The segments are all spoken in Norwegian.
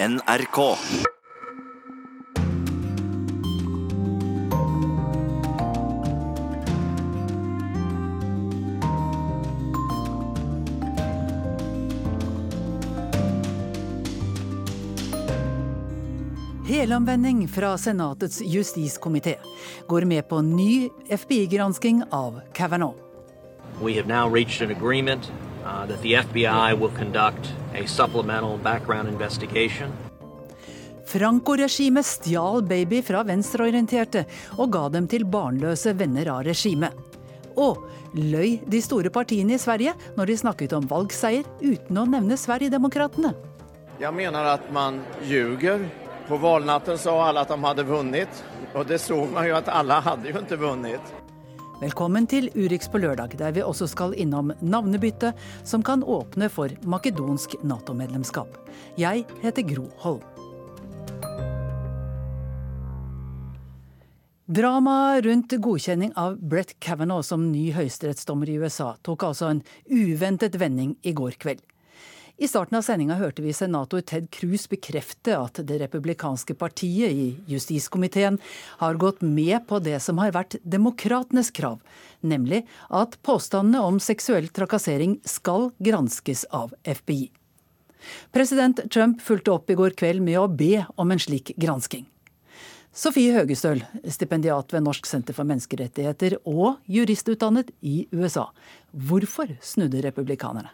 NRK. Helomvending fra Senatets justiskomité går med på ny FBI-gransking av Kavanaugh. We have now reached an agreement uh, that the FBI will conduct a supplemental background investigation. Franco-regimet stjal baby fra venstreorienterte og ga dem til barnløse venner av regimet. Og løy de store partiene i Sverige når de snakket om valgseier uten å nevne Sverigedemokraterna. Jeg mener at man ljuger. På valnatten sa alle at de hadde vunnet, og det så man jo at alle hadde jo ikke vunnet. Velkommen til Urix på lørdag, der vi også skal innom navnebytte som kan åpne for makedonsk Nato-medlemskap. Jeg heter Gro Holm. Dramaet rundt godkjenning av Brett Kavanaugh som ny høyesterettsdommer i USA tok altså en uventet vending i går kveld. I starten av sendinga hørte vi senator Ted Cruz bekrefte at det republikanske partiet i justiskomiteen har gått med på det som har vært demokratenes krav, nemlig at påstandene om seksuell trakassering skal granskes av FBI. President Trump fulgte opp i går kveld med å be om en slik gransking. Sofie Høgestøl, stipendiat ved Norsk senter for menneskerettigheter og juristutdannet i USA. Hvorfor snudde republikanerne?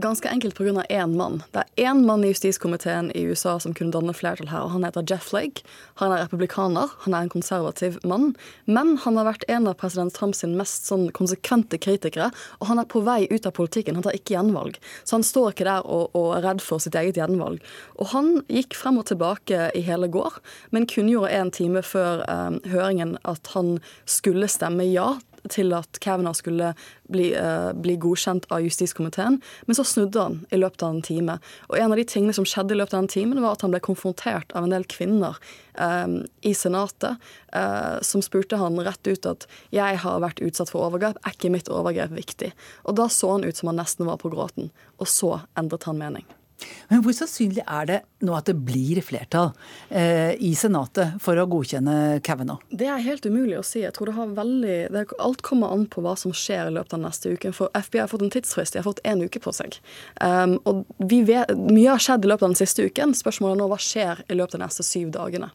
Ganske enkelt pga. én mann. Det er én mann i justiskomiteen i USA som kunne danne flertall her, og han heter Jeff Flake. Han er republikaner, han er en konservativ mann, men han har vært en av president Trumps mest sånn konsekvente kritikere, og han er på vei ut av politikken. Han tar ikke gjenvalg. Så han står ikke der og, og er redd for sitt eget gjenvalg. Og han gikk frem og tilbake i hele går, men kunngjorde en time før um, høringen at han skulle stemme ja til at Kavner skulle bli, uh, bli, godkjent av justiskomiteen, men så snudde han i løpet av en time. Og en av de tingene som skjedde i løpet av den timen, var at han ble konfrontert av en del kvinner um, i Senatet uh, som spurte han rett ut at 'jeg har vært utsatt for overgrep, er ikke mitt overgrep viktig?' Og da så han ut som han nesten var på gråten, og så endret han mening. Men hvor sannsynlig er det nå at det blir flertall eh, i Senatet for å godkjenne Kavanaugh? Det er helt umulig å si. Jeg tror det har veldig, det, Alt kommer an på hva som skjer i løpet av neste uke. For FBI har fått en tidsfrist. De har fått én uke på seg. Um, og vet, Mye har skjedd i løpet av den siste uken. Spørsmålet er nå hva skjer i løpet av de neste syv dagene.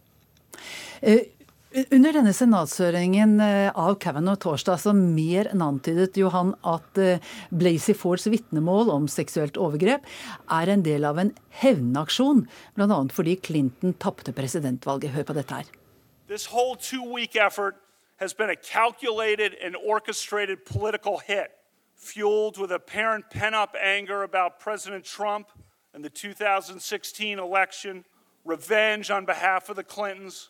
Eh, under denne senatshøringen eh, av Kavanaugh torsdag så mer enn antydet jo han at Blazy Blasey Fords vitnemål om seksuelt overgrep er en del av en hevnaksjon, bl.a. fordi Clinton tapte presidentvalget. Hør på dette her. This whole two-week effort has been a calculated and orchestrated political hit, fueled with apparent pent-up anger about President Trump and the 2016 election, revenge on behalf of the Clintons,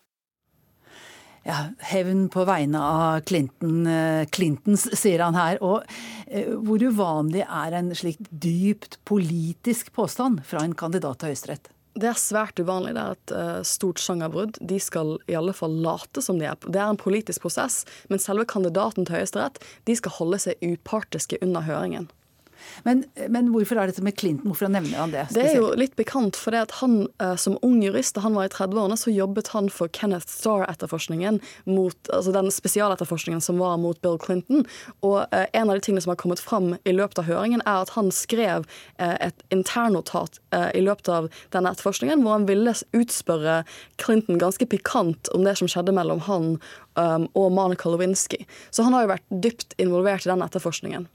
ja, hevn på vegne av Clinton, eh, Clintons, sier han her. Og eh, hvor uvanlig er en slik dypt politisk påstand fra en kandidat til Høyesterett? Det er svært uvanlig. Det er et uh, stort sjangerbrudd. De skal i alle fall late som de er Det er en politisk prosess, men selve kandidaten til Høyesterett de skal holde seg upartiske under høringen. Men, men, hvorfor er dette med Clinton? Hvorfor nevner han det? Spesielt? Det er jo litt bekant, for det at han eh, som ung jurist, da han var i 30-årene, så jobbet han for Kenneth Starr-etterforskningen, altså den spesialetterforskningen som var mot Bill Clinton. Og eh, en av de tingene som har kommet fram i løpet av høringen, er at han skrev eh, et internnotat eh, i løpet av denne etterforskningen, hvor han ville utspørre Clinton ganske pikant om det som skjedde mellom han um, og Monica Lewinsky. Så han har jo vært dypt involvert i den etterforskningen.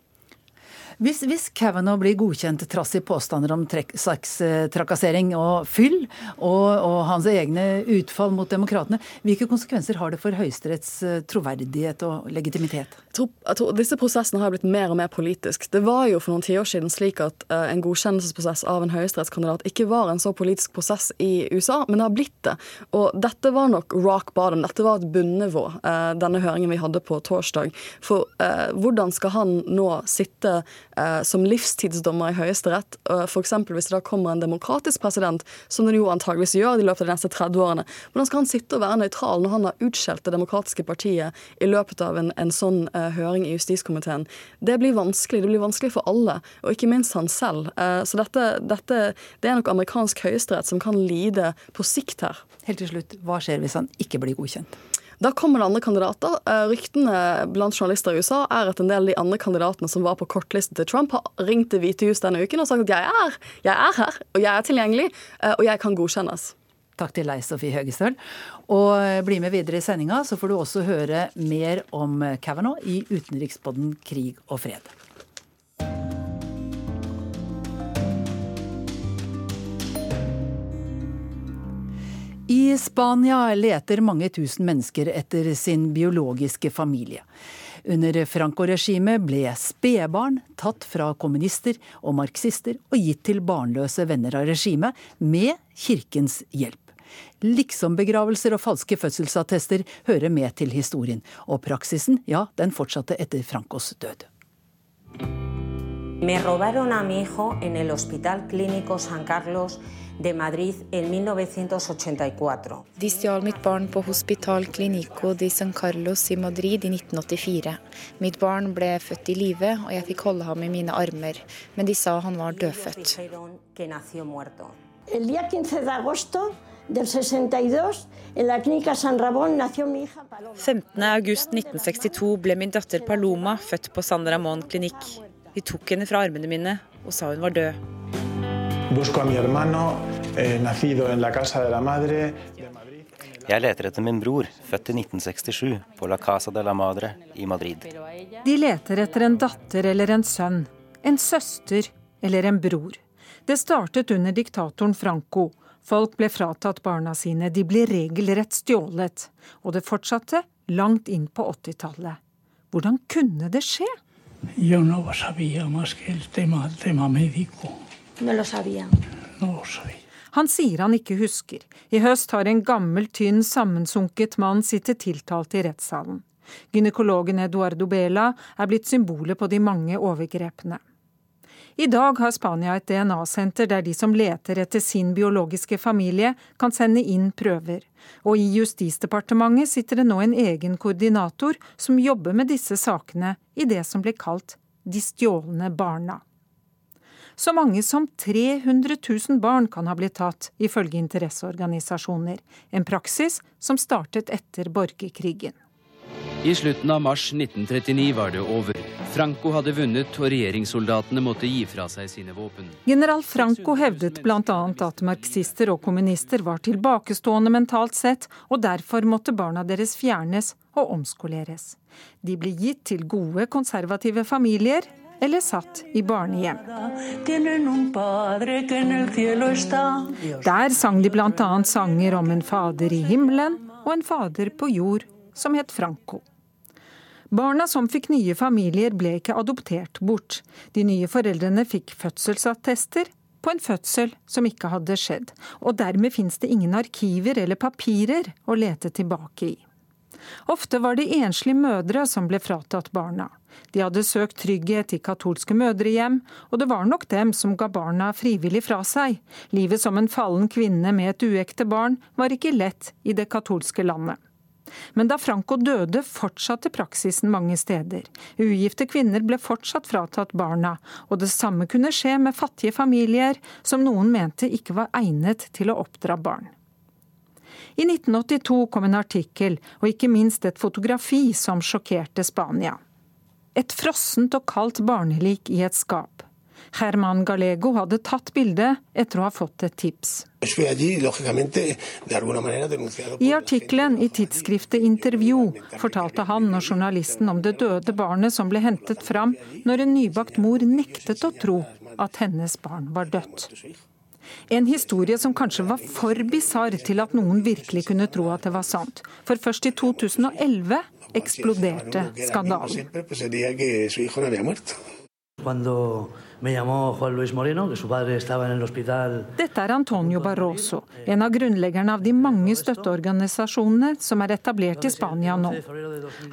Hvis, hvis Kavanaugh blir godkjent trass i påstander om sextrakassering og fyll, og, og, hans egne utfall mot demokratene, hvilke konsekvenser har det for Høyesteretts eh, troverdighet og legitimitet? Jeg tror, jeg tror disse prosessene har blitt mer og mer politisk. Det var jo for noen tiår siden slik at uh, en godkjennelsesprosess av en høyesterettskandidat ikke var en så politisk prosess i USA, men det har blitt det. Og dette var nok rock bottom. Dette var et bunnivå, uh, denne høringen vi hadde på torsdag. For uh, hvordan skal han nå sitte eh, som livstidsdommer i Høyesterett. F.eks. hvis det da kommer en demokratisk president, som den jo antageligvis gjør i løpet av de neste 30 årene. Hvordan skal han sitte og være nøytral når han har utskjelt det demokratiske partiet i løpet av en, en sånn uh, høring i justiskomiteen? Det blir vanskelig. Det blir vanskelig for alle, og ikke minst han selv. Uh, så dette, dette, det er nok amerikansk høyesterett som kan lide på sikt her. Helt til slutt, hva skjer hvis han ikke blir godkjent? Da kommer det andre kandidater. Eh, ryktene blant journalister i USA er at en del av de andre kandidatene som var på kortlisten til Trump, har ringt til Hvite hus denne uken og sagt at jeg er, jeg er her, og jeg er tilgjengelig, eh, og jeg kan godkjennes. Takk til deg, Sofie Høgestøl. Og eh, bli med videre i sendinga, så får du også høre mer om Kavanaugh i utenrikspodden Krig og fred. I Spania leter mange tusen mennesker etter sin biologiske familie. Under Franco-regimet ble spedbarn tatt fra kommunister og marxister og gitt til barnløse venner av regimet, med kirkens hjelp. Liksombegravelser og falske fødselsattester hører med til historien. Og praksisen, ja, den fortsatte etter Francos død. Me robaron a mi hijo San Carlos de Madrid en 1984. De stjal mitt barn på Hospital Clinico de San Carlos i Madrid i 1984. Mitt barn ble født i live, og jeg fikk holde ham i mine armer, men de sa han var dødfødt. El día 15 de agosto del 62 en la clínica San Ramón nació mi hija Paloma. 15. august 1962 ble min datter Paloma født på San Ramón klinikk. De tok henne fra armene mine og sa hun var død. Busco a mi hermano, eh, nacido en la casa de la madre. Jeg leter etter min bror, født i 1967, på La Casa de la Madre i Madrid. De leter etter en datter eller en sønn, en søster eller en bror. Det startet under diktatoren Franco. Folk ble fratatt barna sine, de ble regelrett stjålet. Og det fortsatte langt inn på 80-tallet. Hvordan kunne det skje? Jeg no sabía más que el tema, el tema médico. No lo sabía. No lo sabía. Han sier han ikke husker. I høst har en gammel, tynn, sammensunket mann sittet tiltalt i rettssalen. Gynekologen Eduardo Bela er blitt symbolet på de mange overgrepene. I dag har Spania et DNA-senter der de som leter etter sin biologiske familie, kan sende inn prøver. Og i Justisdepartementet sitter det nå en egen koordinator som jobber med disse sakene i det som blir kalt de stjålne barna. Så mange som 300 000 barn kan ha blitt tatt, ifølge interesseorganisasjoner. En praksis som startet etter borgerkrigen. I slutten av mars 1939 var det over. Franco hadde vunnet, og regjeringssoldatene måtte gi fra seg sine våpen. General Franco hevdet bl.a. at marxister og kommunister var tilbakestående mentalt sett, og derfor måtte barna deres fjernes og omskoleres. De ble gitt til gode, konservative familier, eller satt i barnehjem. Der sang de bl.a. sanger om en fader i himmelen og en fader på jord som het Franco. Barna som fikk nye familier, ble ikke adoptert bort. De nye foreldrene fikk fødselsattester på en fødsel som ikke hadde skjedd, og dermed fins det ingen arkiver eller papirer å lete tilbake i. Ofte var det enslige mødre som ble fratatt barna. De hadde søkt trygghet i katolske mødrehjem, og det var nok dem som ga barna frivillig fra seg. Livet som en fallen kvinne med et uekte barn var ikke lett i det katolske landet. Men da Franco døde, fortsatte praksisen mange steder. Ugifte kvinner ble fortsatt fratatt barna, og det samme kunne skje med fattige familier som noen mente ikke var egnet til å oppdra barn. I 1982 kom en artikkel og ikke minst et fotografi som sjokkerte Spania. Et frossent og kaldt barnelik i et skap. Herman Gallego hadde tatt bildet etter å ha fått et tips. I artikkelen i tidsskriftet Intervju fortalte han og journalisten om det døde barnet som ble hentet fram når en nybakt mor nektet å tro at hennes barn var dødt. En historie som kanskje var for bisarr til at noen virkelig kunne tro at det var sant. For først i 2011 eksploderte skandalen. Dette er Antonio Barroso, en av grunnleggerne av de mange støtteorganisasjonene som er etablert i Spania nå.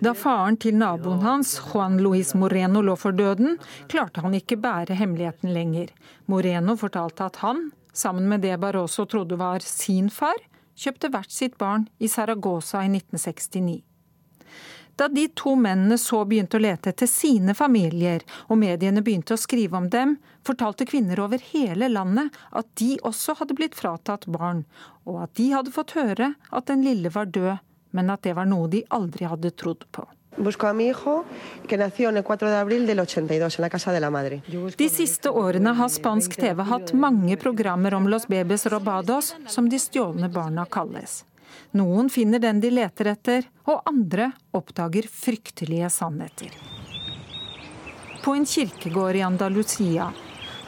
Da faren til naboen hans, Juan Luis Moreno, lå for døden, klarte han ikke bære hemmeligheten lenger. Moreno fortalte at han, sammen med det Barroso trodde var sin far, kjøpte hvert sitt barn i Saragossa i 1969. Da de to mennene så begynte å lete etter sine familier, og mediene begynte å skrive om dem, fortalte kvinner over hele landet at de også hadde blitt fratatt barn, og at de hadde fått høre at den lille var død, men at det var noe de aldri hadde trodd på. De siste årene har spansk TV hatt mange programmer om Los Bebes Robados, som de stjålne barna kalles. Noen finner den de leter etter, og andre oppdager fryktelige sannheter. På en kirkegård i Andalusia.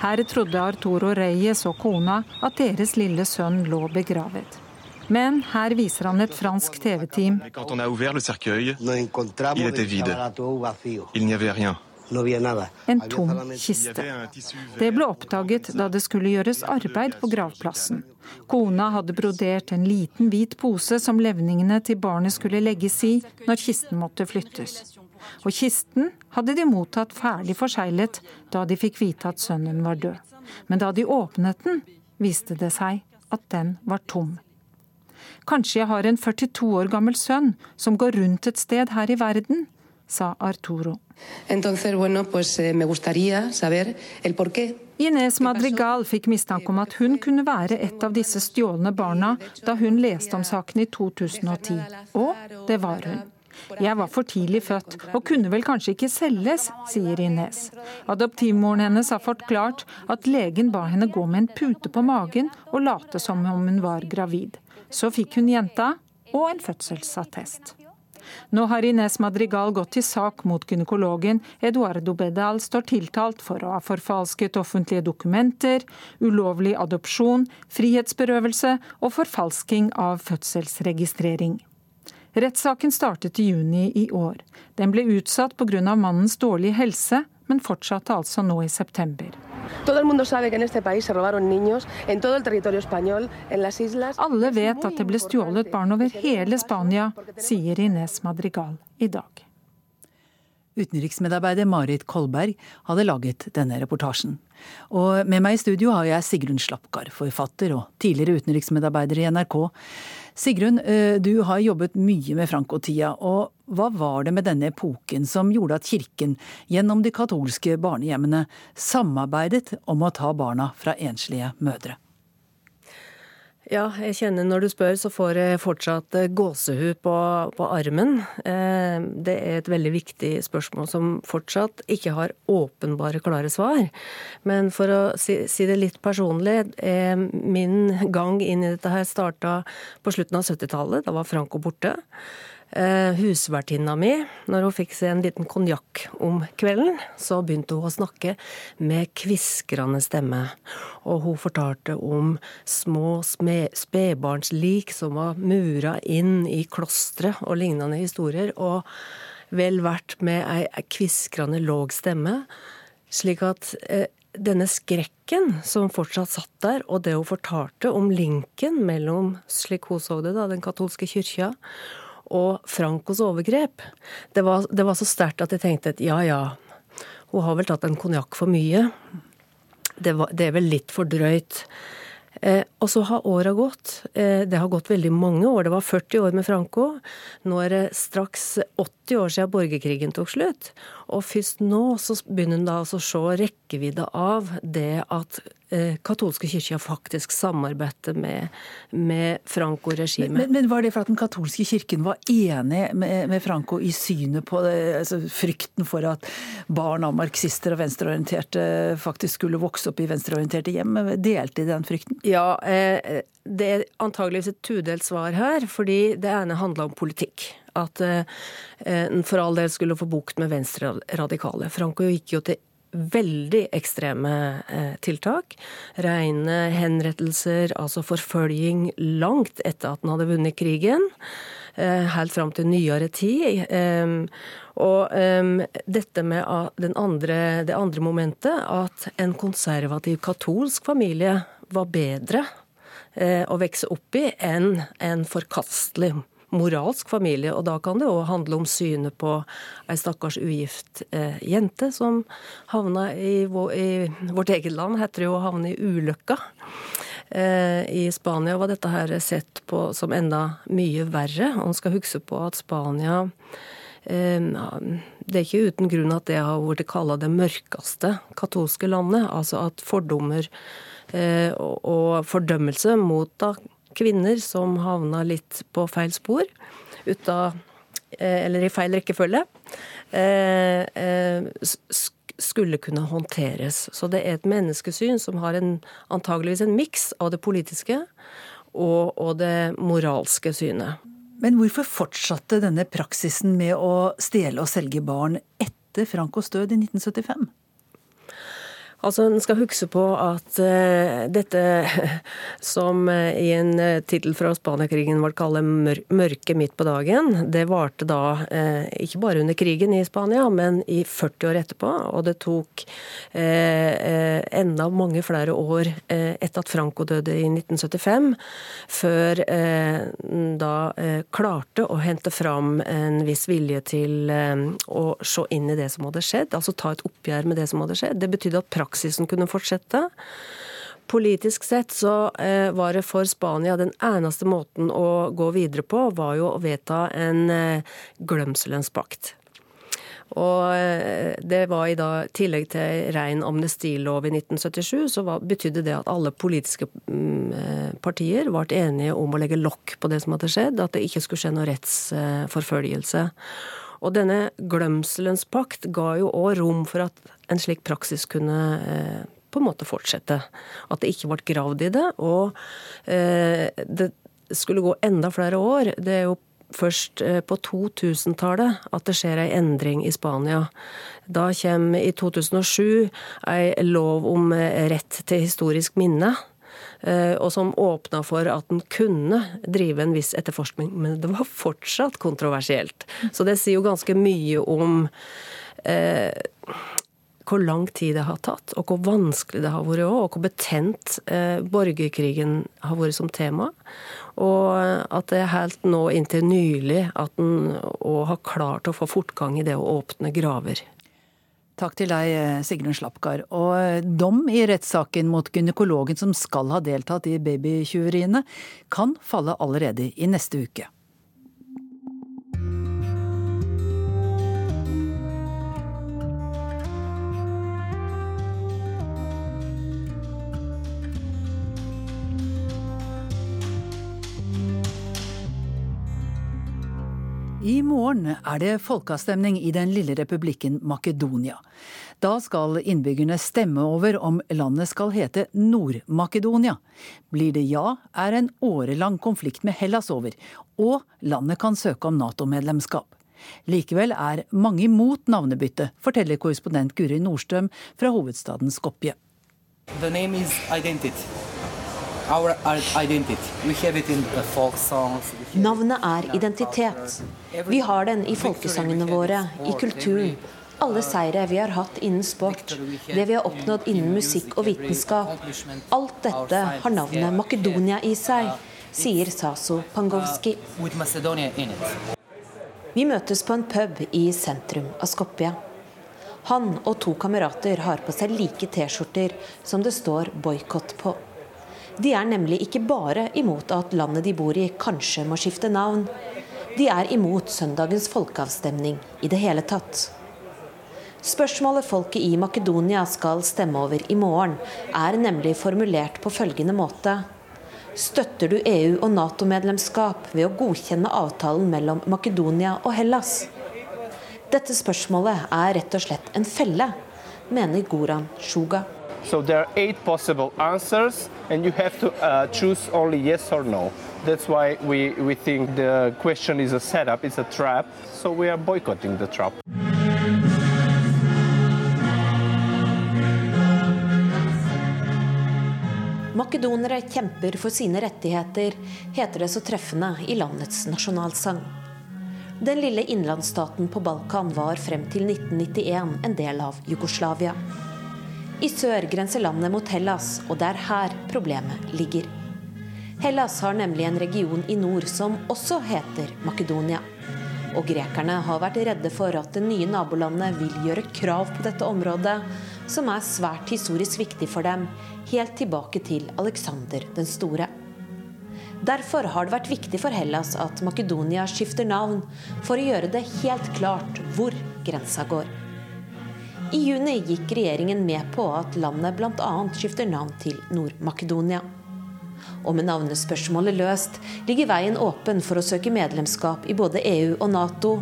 Her trodde Arturo Reyes og kona at deres lille sønn lå begravet. Men her viser han et fransk TV-team en tom kiste. Det ble oppdaget da det skulle gjøres arbeid på gravplassen. Kona hadde brodert en liten hvit pose som levningene til barnet skulle legges i når kisten måtte flyttes. Og kisten hadde de mottatt ferdig forseglet da de fikk vite at sønnen var død. Men da de åpnet den, viste det seg at den var tom. Kanskje jeg har en 42 år gammel sønn som går rundt et sted her i verden, sa Arturo. Entonces, bueno, pues, eh, Ines Madrigal fikk mistanke om at hun kunne være et av disse stjålne barna da hun leste om saken i 2010. Og det var hun. Jeg var for tidlig født og kunne vel kanskje ikke selges, sier Ines. Adoptivmoren hennes har forklart at legen ba henne gå med en pute på magen og late som om hun var gravid. Så fikk hun jenta og en fødselsattest. Nå har Ines Madrigal gått til sak mot gynekologen. Eduardo Bedal står tiltalt for å ha forfalsket offentlige dokumenter, ulovlig adopsjon, frihetsberøvelse og forfalsking av fødselsregistrering. Rettssaken startet i juni i år. Den ble utsatt pga. mannens dårlige helse, men fortsatte altså nå i september. Alle vet at det ble stjålet barn over hele Spania, sier Ines Madrigal i dag. Utenriksmedarbeider Marit Kolberg hadde laget denne reportasjen. Og med meg i studio har jeg Sigrun Slapkar, forfatter og tidligere utenriksmedarbeider i NRK. Sigrun, eh, du har jobbet mye med Franco-tida, og hva var det med denne epoken som gjorde at kirken gjennom de katolske barnehjemmene samarbeidet om å ta barna fra enslige mødre? Ja, jeg kjenner når du spør, så får jeg fortsatt eh, gåsehud på, på, armen. Eh, det er et veldig viktig spørsmål som fortsatt ikke har åpenbare, klare svar. Men for å si, si det litt personlig, eh, min gang inn i dette her starta på slutten av 70-tallet. Da var Franco borte. Eh, husvertinna mi, når hun fikk seg en liten konjakk om kvelden, så begynte hun å snakke med kviskrende stemme. Og hun fortalte om små spedbarnslik som var mura inn i klostre og lignende historier. Og vel verdt med ei kviskrende låg stemme. Slik at eh, denne skrekken som fortsatt satt der, og det hun fortalte om linken mellom, slik hun så det, da, den katolske kyrkja og Francos overgrep, det var, det var så sterkt at jeg tenkte at ja ja, hun har vel tatt en konjakk for mye. Det, var, det, er vel litt for drøyt. Eh, og så har åra gått. Eh, det har gått veldig mange år. Det var 40 år med Franco. Nå er det straks 80 år siden borgerkrigen tok slutt. Og først nå så begynner en da å se rekkevidde av det at Eh, katolske kirka faktisk samarbeidet med, med Franco-regimet. Men, men, var det for at den katolske kirken var enig med, med Franco i synet på det, altså frykten for at barn av marxister og venstreorienterte faktisk skulle vokse opp i venstreorienterte hjem? Delte de den frykten? Ja, eh, det er antageligvis et tudelt svar her, fordi det ene handla om politikk at en eh, for all del skulle få bukt med venstreradikale. Franco gikk jo til veldig ekstreme eh, tiltak. Rene henrettelser, altså forfølging langt etter at han hadde vunnet krigen. helt fram til nyere tid. Og dette med andre, det andre momentet, at en konservativ katolsk familie var bedre å vokse opp i enn en forkastelig moralsk familie. Og da kan det òg handle om synet på ei stakkars ugift eh, jente som havna i, i, vårt eget land, heter det jo å havne i ulykka. Eh, I Spania var dette her sett på som enda mye verre. Og man skal huske på at Spania eh, det er ikke uten grunn at det har blitt kalla det mørkeste katolske landet. Altså at fordommer eh, og fordømmelse mot kvinner som havna litt på feil spor, av, eh, eller i feil rekkefølge, eh, eh, skulle kunne håndteres. Så det er et menneskesyn som har en, antageligvis en miks av det politiske og, og det moralske synet. Men hvorfor fortsatte denne praksisen med å stjele og selge barn etter Francos død i 1975? Altså, En skal huske på at uh, dette som uh, i en uh, tittel fra Spaniakrigen var kalt mør 'Mørke midt på dagen', det varte da ikke bare under krigen i Spania, men i 40 år etterpå. Og det tok enda mange flere år etter at Franco døde i 1975, før da klarte å hente fram en viss vilje til å se inn i det som hadde skjedd, altså ta et oppgjør med det som hadde skjedd. Det betydde at praksis praksisen kunne fortsette. Politisk sett så eh, var det for Spania den eneste måten å gå videre på, var jo å vedta en glemselenspakt. glemselens. Og eh, det var i da, tillegg til rein amnestilov i 1977, så var, betydde det at alle politiske mm, partier ble enige om å legge lokk på det som hadde skjedd, at det ikke skulle skje noe rettsforfølgelse. Og denne glemselens pakt ga jo òg rom for at en slik praksis kunne eh, på en måte fortsette. At det ikke ble gravd i det. Og eh, det skulle gå enda flere år. Det er jo først eh, på 2000-tallet at det skjer ei endring i Spania. Da kommer i 2007 ei lov om rett til historisk minne. Og som åpna for at en kunne drive en viss etterforskning. Men det var fortsatt kontroversielt. Så det sier jo ganske mye om eh, hvor lang tid det har tatt, og hvor vanskelig det har vært òg, og hvor betent eh, borgerkrigen har vært som tema. Og at det er helt nå inntil nylig at en òg har klart å få fortgang i det å åpne graver. Takk til deg, eh, Sigrun Slapkar. Og eh, dom i rettssaken mot gynekologen som skal ha deltatt i babytyveriene, kan falle allerede i neste uke. I morgen er det folkeavstemning i den lille republikken Makedonia. Da skal innbyggerne stemme over om landet skal hete Nord-Makedonia. Blir det ja, er en årelang konflikt med Hellas over, og landet kan søke om Nato-medlemskap. Likevel er mange imot navnebyttet, forteller korrespondent Guri Nordstrøm fra hovedstaden Skopje. The name is identity. Navnet er identitet. Vi har den i folkesangene våre, i kulturen. Alle seire vi har hatt innen sport, det vi har oppnådd innen musikk og vitenskap. Alt dette har navnet Makedonia i seg, sier Saso Pangovski. Vi møtes på en pub i sentrum av Skopje. Han og to kamerater har på seg like T-skjorter som det står 'boikott' på. De er nemlig ikke bare imot at landet de bor i kanskje må skifte navn. De er imot søndagens folkeavstemning i det hele tatt. Spørsmålet folket i Makedonia skal stemme over i morgen, er nemlig formulert på følgende måte. Støtter du EU- og Nato-medlemskap ved å godkjenne avtalen mellom Makedonia og Hellas? Dette spørsmålet er rett og slett en felle, mener Goran Shuga. So there are eight possible answers, and you have to uh, choose only yes or no. That's why we, we think the question is a setup, it's a trap, so we are boycotting the trap. Makedonere kjemper for sine rettigheter, heter det så treffende i landets nasjonalsang. Den lille innlandsstaten på Balkan var frem til 1991 en del av Jugoslavia. I sør grenser landet mot Hellas, og det er her problemet ligger. Hellas har nemlig en region i nord som også heter Makedonia. Og grekerne har vært redde for at det nye nabolandet vil gjøre krav på dette området, som er svært historisk viktig for dem, helt tilbake til Aleksander den store. Derfor har det vært viktig for Hellas at Makedonia skifter navn, for å gjøre det helt klart hvor grensa går. I juni gikk regjeringen med på at landet bl.a. skifter navn til Nord-Makedonia. Og med navnespørsmålet løst ligger veien åpen for å søke medlemskap i både EU og Nato,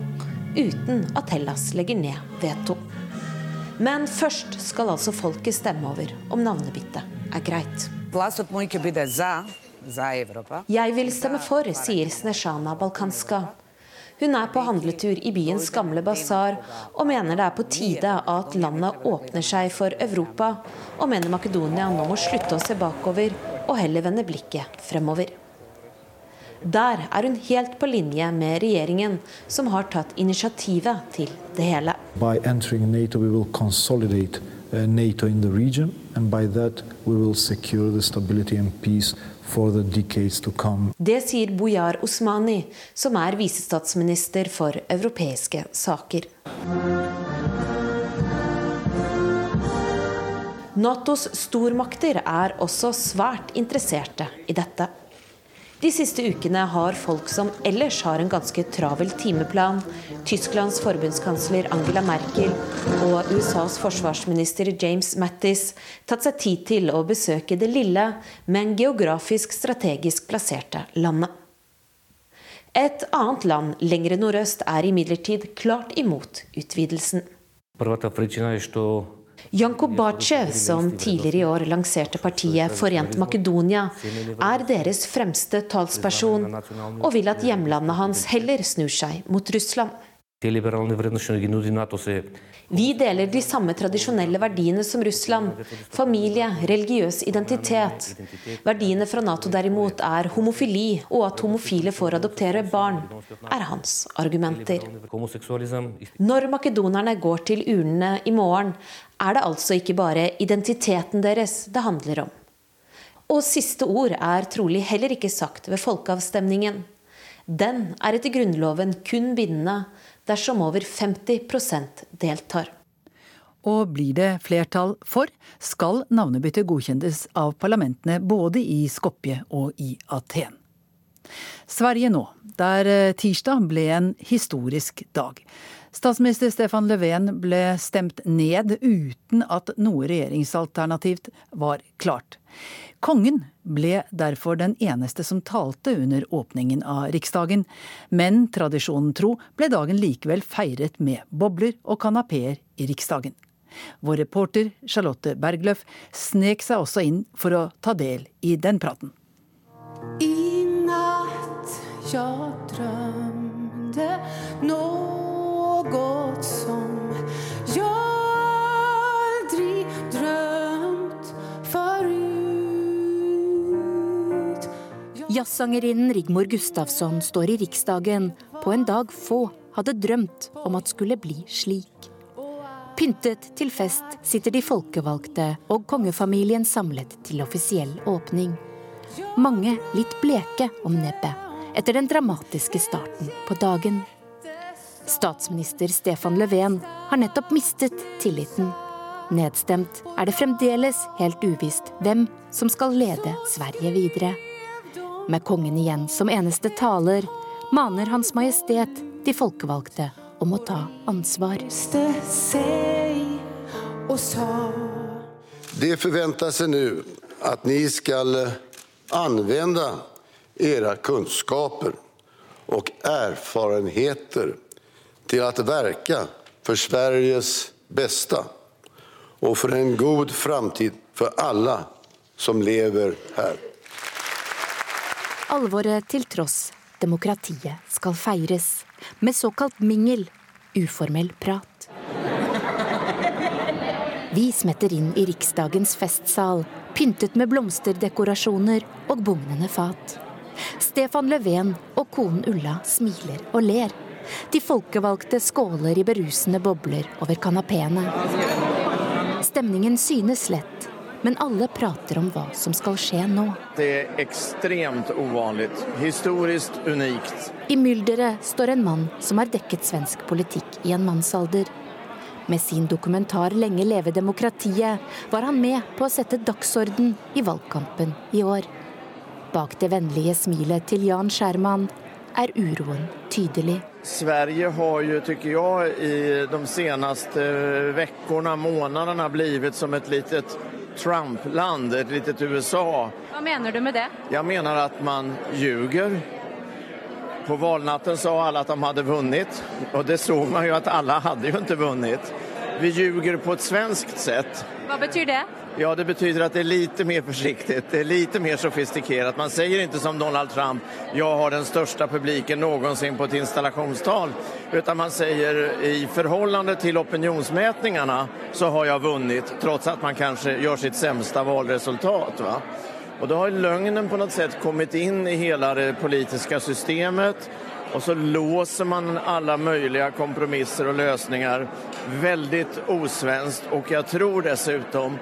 uten at Hellas legger ned veto. Men først skal altså folket stemme over om navnebyttet er greit. Jeg vil stemme for, sier Snesjana Balkanska. Hun er på handletur i byens gamle basar og mener det er på tide at landet åpner seg for Europa, og mener Makedonia nå må slutte å se bakover og heller vende blikket fremover. Der er hun helt på linje med regjeringen, som har tatt initiativet til det hele. By entering NATO, we will consolidate uh, NATO in the region, and by that we will secure the stability and peace Det sier Boyar Osmani, som er visestatsminister for europeiske saker. Natos stormakter er også svært interesserte i dette. De siste ukene har folk som ellers har en ganske travel timeplan, Tysklands forbundskansler Angela Merkel og USAs forsvarsminister James Mattis, tatt seg tid til å besøke det lille, men geografisk strategisk plasserte landet. Et annet land lengre nordøst er imidlertid klart imot utvidelsen. Janko Bace, som tidligere i år lanserte partiet Forent Makedonia, er deres fremste talsperson, og vil at hjemlandet hans heller snur seg mot Russland. Vi deler de samme tradisjonelle verdiene som Russland. Familie, religiøs identitet. Verdiene fra Nato derimot er homofili, og at homofile får adoptere barn, er hans argumenter. Når makedonerne går til urnene i morgen, er det altså ikke bare identiteten deres det handler om. Og siste ord er trolig heller ikke sagt ved folkeavstemningen. Den er etter Grunnloven kun bindende dersom over 50% deltar. Og blir det flertall for, skal navnebyttet godkjennes av parlamentene både i Skopje og i Aten. Sverige nå, der eh, tirsdag ble en historisk dag. Statsminister Stefan Löfven ble stemt ned uten at noe regjeringsalternativt var klart. Kongen ble derfor den eneste som talte under åpningen av Riksdagen, men tradisjonen tro ble dagen likevel feiret med bobler og kanapeer i Riksdagen. Vår reporter Charlotte Bergløff snek seg også inn for å ta del i den praten. I natt jeg drømte Jazzsangerinnen Rigmor Gustafsson står i Riksdagen på en dag få hadde drømt om at skulle bli slik. Pyntet til fest sitter de folkevalgte og kongefamilien samlet til offisiell åpning. Mange litt bleke om nebbet etter den dramatiske starten på dagen. Statsminister Stefan Löfven har nettopp mistet tilliten. Nedstemt er det fremdeles helt uvisst hvem som skal lede Sverige videre. Med kongen igjen som eneste taler maner Hans Majestet de folkevalgte om å ta ansvar. Det forventes nå at dere skal anvende deres kunnskaper og erfarenheter til å verke for Sveriges beste og for en god framtid for alle som lever her. Alvoret til tross, demokratiet skal feires. Med såkalt mingel, uformell prat. Vi smetter inn i Riksdagens festsal, pyntet med blomsterdekorasjoner og bugnende fat. Stefan Löfven og konen Ulla smiler og ler. De folkevalgte skåler i berusende bobler over kanapeene. Stemningen synes lett, men alle prater om hva som skal skje nå. Det er ekstremt uvanlig. Historisk unikt. I mylderet står en mann som har dekket svensk politikk i en mannsalder. Med sin dokumentar 'Lenge leve demokratiet' var han med på å sette dagsorden i valgkampen i år. Bak det vennlige smilet til Jan Skjerman er uroen tydelig. Sverige har jo, tycker jeg, i de seneste ukene, månedene, blitt som et litet Trump-land, et lite USA. Hva mener du med det? Jeg mener at man ljuger. På valnatten sa alle at de hadde vunnet, og det så man jo at alle hadde jo ikke vunnet. Vi ljuger på et svenskt sett. Hva betyr det? Ja, det betyder at det er litt mer forsiktig, litt mer sofistikert. Man sier ikke som Donald Trump, jeg har den største publiken noensinne på et installationstal, Utan man sier i forhold til opinionsmätningarna så har jeg vunnet, trots at man kanskje gjør sitt sämsta valresultat. Va? Og da har løgnen på noe sett kommet inn i hele det politiske systemet. Og så låser man alle mulige kompromisser og løsninger. Veldig osvenskt, og jeg tror dessuten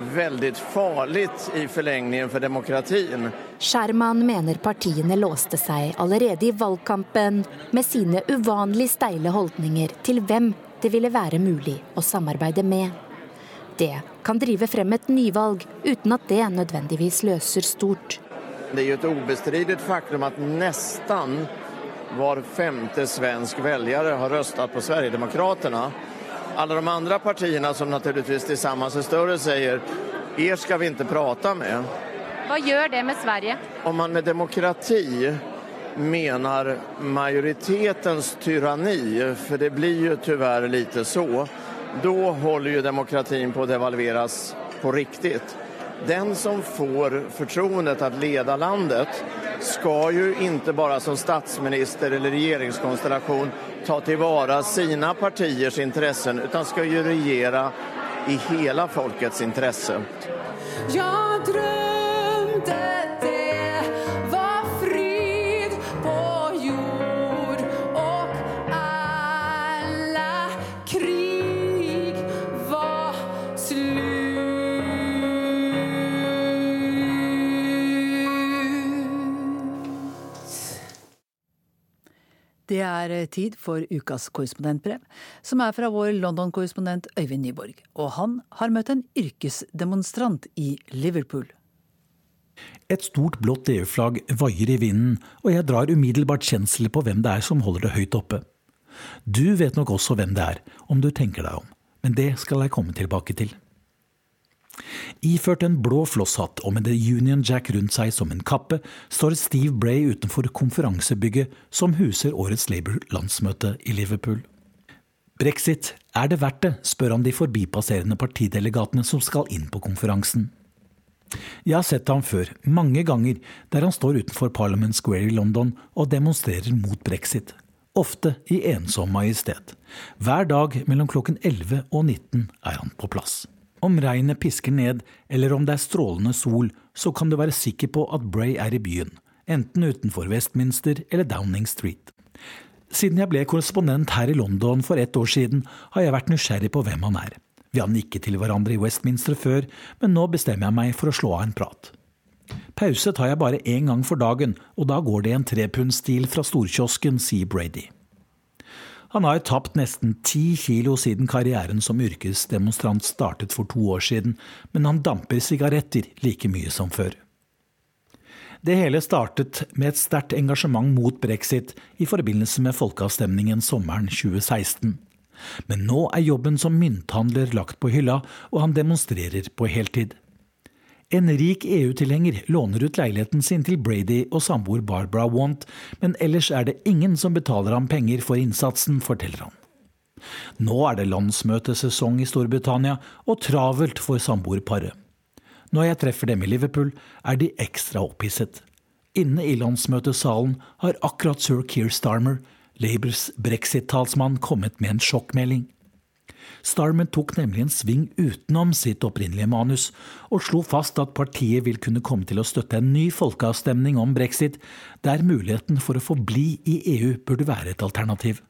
veldig farlig i forlengningen for demokratien. Sherman mener partiene låste seg allerede i valgkampen med sine uvanlig steile holdninger til hvem det ville være mulig å samarbeide med. Det kan drive frem et nyvalg uten at det nødvendigvis løser stort. Det er jo et ubestridt faktum at nesten hver femte svensk velger har røstet på Sverigedemokraterna alle de andre partiene som naturligvis tillsammans er større, sier er skal vi ikke prate med. Hva gjør det med Sverige? Om man med demokrati mener majoritetens tyranni, for det blir jo tyvärr lite så, da holder jo demokratin på å devalveres på riktig. Den som får fortroendet å lede landet, skal jo ikke bare som statsminister eller regjeringskonstellasjon ta til vare sine partiers interesser, utan skal jo regjere i hele folkets interesse. Jeg drømte Det er eh, tid for ukas korrespondentbrev, som er fra vår London-korrespondent Øyvind Nyborg. Og han har møtt en yrkesdemonstrant i Liverpool. Et stort blått EU-flagg vaier i vinden, og jeg drar umiddelbart kjensel på hvem det er som holder det høyt oppe. Du vet nok også hvem det er, om du tenker deg om, men det skal jeg komme tilbake til. Iført en blå flosshatt og med The Union Jack rundt seg som en kappe, står Steve Bray utenfor konferansebygget som huser årets Labour-landsmøte i Liverpool. Brexit, er det verdt det, spør han de forbipasserende partidelegatene som skal inn på konferansen. Jeg har sett ham før, mange ganger, der han står utenfor Parliament Square i London og demonstrerer mot brexit. Ofte i ensom majestet. Hver dag mellom klokken 11 og 19 er han på plass. Om regnet pisker ned, eller om det er strålende sol, så kan du være sikker på at Bray er i byen, enten utenfor Westminster eller Downing Street. Siden jeg ble korrespondent her i London for ett år siden, har jeg vært nysgjerrig på hvem han er. Vi har nikket til hverandre i Westminster før, men nå bestemmer jeg meg for å slå av en prat. Pause tar jeg bare én gang for dagen, og da går det i en trepundsstil fra storkiosken, sier Brady. Han har tapt nesten ti kilo siden karrieren som yrkesdemonstrant startet for to år siden, men han damper sigaretter like mye som før. Det hele startet med et sterkt engasjement mot brexit i forbindelse med folkeavstemningen sommeren 2016. Men nå er jobben som mynthandler lagt på hylla, og han demonstrerer på heltid. En rik EU-tilhenger låner ut leiligheten sin til Brady og samboer Barbara Want, men ellers er det ingen som betaler ham penger for innsatsen, forteller han. Nå er det landsmøtesesong i Storbritannia, og travelt for samboerparet. Når jeg treffer dem i Liverpool, er de ekstra opphisset. Inne i landsmøtesalen har akkurat sir Keir Starmer, Labours brexit-talsmann, kommet med en sjokkmelding. Starmer tok nemlig en sving utenom sitt opprinnelige manus, og slo fast at partiet vil kunne komme til å støtte en ny folkeavstemning om brexit, der muligheten for å forbli i EU burde være et alternativ.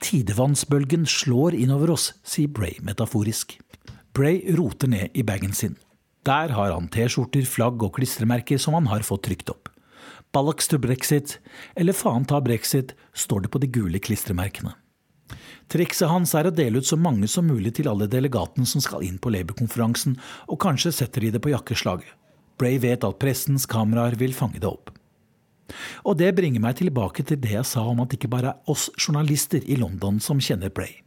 Tidevannsbølgen slår innover oss, sier Bray metaforisk. Bray roter ned i bagen sin. Der har han T-skjorter, flagg og klistremerker som han har fått trykt opp. Ballaks to brexit, eller faen ta brexit, står det på de gule klistremerkene. Trikset hans er å dele ut så mange som mulig til alle delegatene som skal inn på Labour-konferansen, og kanskje setter de det på jakkeslaget. Bray vet at pressens kameraer vil fange det opp. Og det bringer meg tilbake til det jeg sa om at det ikke bare er oss journalister i London som kjenner Bray.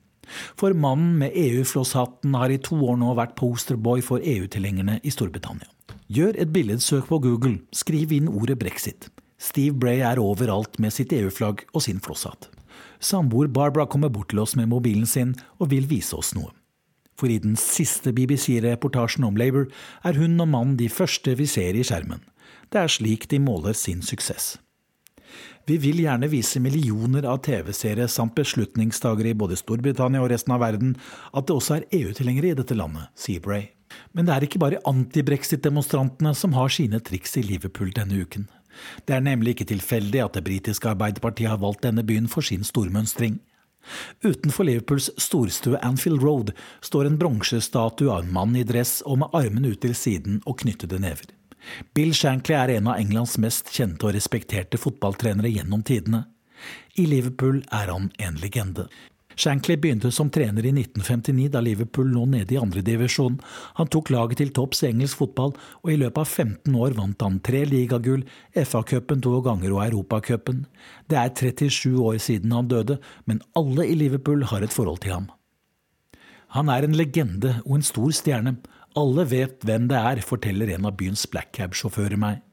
For mannen med EU-flosshatten har i to år nå vært posterboy for EU-tilhengerne i Storbritannia. Gjør et billedsøk på Google, skriv inn ordet brexit. Steve Bray er overalt med sitt EU-flagg og sin flosshatt. Samboer Barbara kommer bort til oss med mobilen sin og vil vise oss noe. For i den siste BBC-reportasjen om Labour er hun og mannen de første vi ser i skjermen. Det er slik de måler sin suksess. Vi vil gjerne vise millioner av TV-seere samt beslutningstagere i både Storbritannia og resten av verden at det også er EU-tilhengere i dette landet, sier Bray. Men det er ikke bare anti-brexit-demonstrantene som har sine triks i Liverpool denne uken. Det er nemlig ikke tilfeldig at det britiske Arbeiderpartiet har valgt denne byen for sin stormønstring. Utenfor Liverpools storstue Anfield Road står en bronsestatue av en mann i dress og med armene ut til siden og knyttede never. Bill Shankly er en av Englands mest kjente og respekterte fotballtrenere gjennom tidene. I Liverpool er han en legende. Shankly begynte som trener i 1959, da Liverpool lå nede i andredivisjon. Han tok laget til topps i engelsk fotball, og i løpet av 15 år vant han tre ligagull, FA-cupen to ganger og Europacupen. Det er 37 år siden han døde, men alle i Liverpool har et forhold til ham. Han er en legende og en stor stjerne. Alle vet hvem det er, forteller en av byens blackcab-sjåfører meg.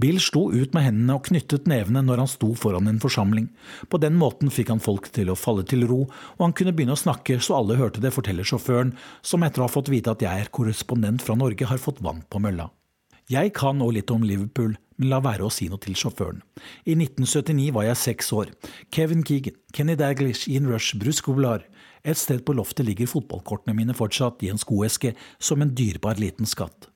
Bill sto ut med hendene og knyttet nevene når han sto foran en forsamling. På den måten fikk han folk til å falle til ro, og han kunne begynne å snakke så alle hørte det, forteller sjåføren, som etter å ha fått vite at jeg er korrespondent fra Norge, har fått vann på mølla. Jeg kan òg litt om Liverpool, men la være å si noe til sjåføren. I 1979 var jeg seks år. Kevin Keegan, Kenny Daglish, Ian Rush, Bruce Goulart. Et sted på loftet ligger fotballkortene mine fortsatt i en skoeske, som en dyrebar liten skatt.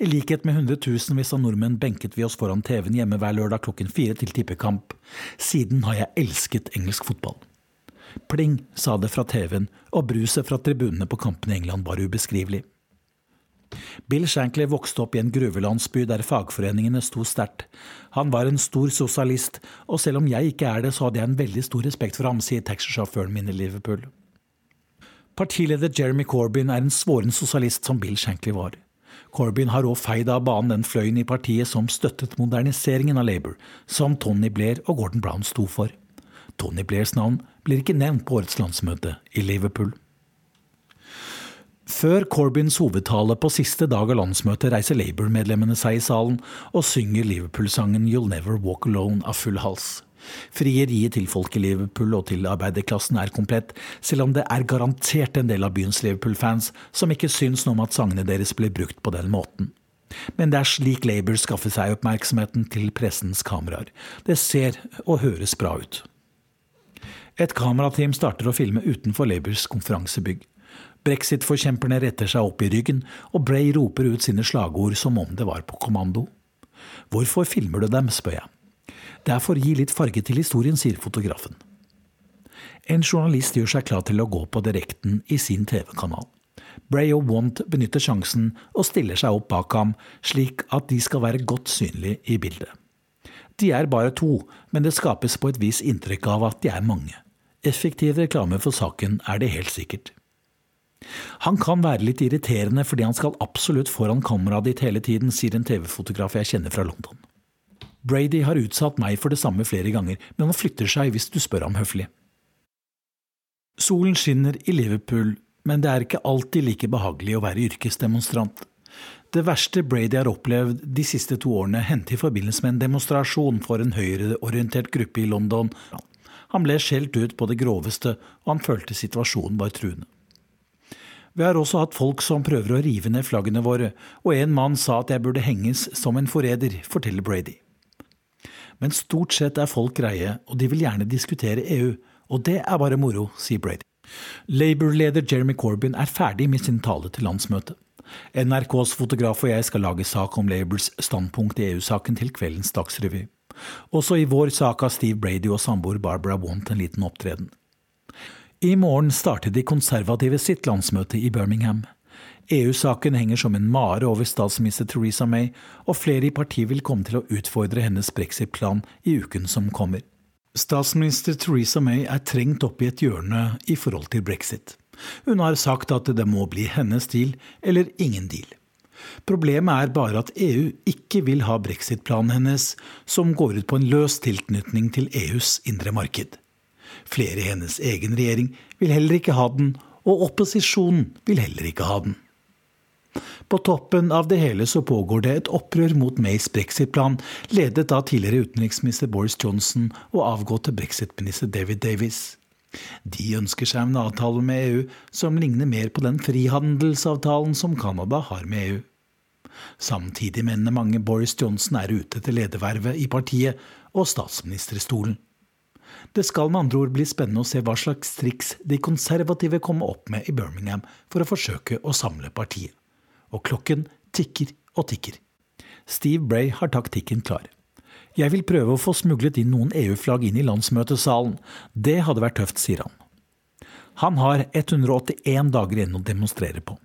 I likhet med hundretusenvis av nordmenn benket vi oss foran TV-en hjemme hver lørdag klokken fire til tippekamp. Siden har jeg elsket engelsk fotball. Pling, sa det fra TV-en, og bruset fra tribunene på kampene i England var ubeskrivelig. Bill Shankly vokste opp i en gruvelandsby der fagforeningene sto sterkt. Han var en stor sosialist, og selv om jeg ikke er det, så hadde jeg en veldig stor respekt for ham, sier taxisjåføren min i Liverpool. Partileder Jeremy Corbyn er en svoren sosialist som Bill Shankly var. Corbyn har òg feid av banen den fløyen i partiet som støttet moderniseringen av Labour, som Tony Blair og Gordon Brown sto for. Tony Blairs navn blir ikke nevnt på årets landsmøte i Liverpool. Før Corbyns hovedtale på siste dag av landsmøtet reiser Labour-medlemmene seg i salen og synger Liverpool-sangen You'll Never Walk Alone av full hals. Frieriet til folk i Liverpool og til arbeiderklassen er komplett, selv om det er garantert en del av byens Liverpool-fans som ikke syns noe om at sangene deres blir brukt på den måten. Men det er slik Labour skaffer seg oppmerksomheten til pressens kameraer. Det ser og høres bra ut. Et kamerateam starter å filme utenfor Labours konferansebygg. Brexit-forkjemperne retter seg opp i ryggen, og Bray roper ut sine slagord som om det var på kommando. Hvorfor filmer du dem, spør jeg. Det er for å gi litt farge til historien, sier fotografen. En journalist gjør seg klar til å gå på direkten i sin TV-kanal. Bray og Want benytter sjansen og stiller seg opp bak ham, slik at de skal være godt synlige i bildet. De er bare to, men det skapes på et vis inntrykk av at de er mange. Effektiv reklame for saken er det helt sikkert. Han kan være litt irriterende fordi han skal absolutt foran kameraet ditt hele tiden, sier en TV-fotograf jeg kjenner fra London. Brady har utsatt meg for det samme flere ganger, men han flytter seg hvis du spør ham høflig. Solen skinner i Liverpool, men det er ikke alltid like behagelig å være yrkesdemonstrant. Det verste Brady har opplevd de siste to årene, hendte i forbindelse med en demonstrasjon for en høyreorientert gruppe i London. Han ble skjelt ut på det groveste, og han følte situasjonen var truende. Vi har også hatt folk som prøver å rive ned flaggene våre, og en mann sa at jeg burde henges som en forræder, forteller Brady. Men stort sett er folk greie, og de vil gjerne diskutere EU, og det er bare moro, sier Brady. Labour-leder Jeremy Corbyn er ferdig med sin tale til landsmøtet. NRKs fotograf og jeg skal lage sak om Labours standpunkt i EU-saken til kveldens Dagsrevy. Også i vår sak har Steve Brady og samboer Barbara Want en liten opptreden. I morgen starter de konservative sitt landsmøte i Birmingham. EU-saken henger som en mare over statsminister Theresa May, og flere i partiet vil komme til å utfordre hennes brexit-plan i uken som kommer. Statsminister Theresa May er trengt opp i et hjørne i forhold til brexit. Hun har sagt at det må bli hennes deal eller ingen deal. Problemet er bare at EU ikke vil ha brexit-planen hennes, som går ut på en løs tilknytning til EUs indre marked. Flere i hennes egen regjering vil heller ikke ha den, og opposisjonen vil heller ikke ha den. På toppen av det hele så pågår det et opprør mot Mays brexit-plan, ledet av tidligere utenriksminister Boris Johnson og avgåtte brexit-minister David Davis. De ønsker seg en avtale med EU som ligner mer på den frihandelsavtalen som Canada har med EU. Samtidig mener mange Boris Johnson er ute etter ledervervet i partiet og statsministerstolen. Det skal med andre ord bli spennende å se hva slags triks de konservative kommer opp med i Birmingham for å forsøke å samle partiet. Og klokken tikker og tikker. Steve Bray har taktikken klar. Jeg vil prøve å få smuglet inn noen EU-flagg inn i landsmøtesalen. Det hadde vært tøft, sier han. Han har 181 dager igjen å demonstrere på.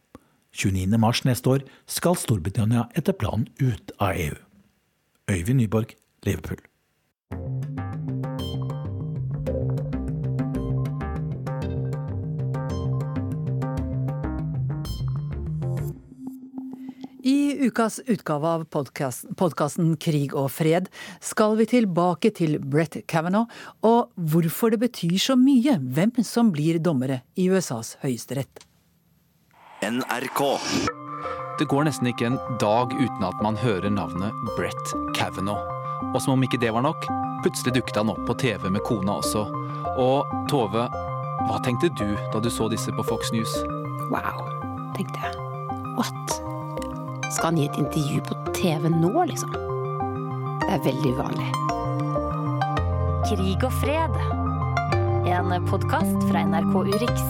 29. mars neste år skal Storbritannia etter planen ut av EU. Øyvind Nyborg, Liverpool. I ukas utgave av podkasten Krig og fred skal vi tilbake til Brett Kavanaugh og hvorfor det betyr så mye hvem som blir dommere i USAs høyesterett. NRK. Det går nesten ikke en dag uten at man hører navnet Brett Kavanaugh. Og som om ikke det var nok, plutselig dukket han opp på TV med kona også. Og Tove, hva tenkte du da du så disse på Fox News? Wow, tenkte jeg. What? Skal han gi et intervju på TV nå, liksom? Det er veldig uvanlig. Krig og fred. En podkast fra NRK Urix.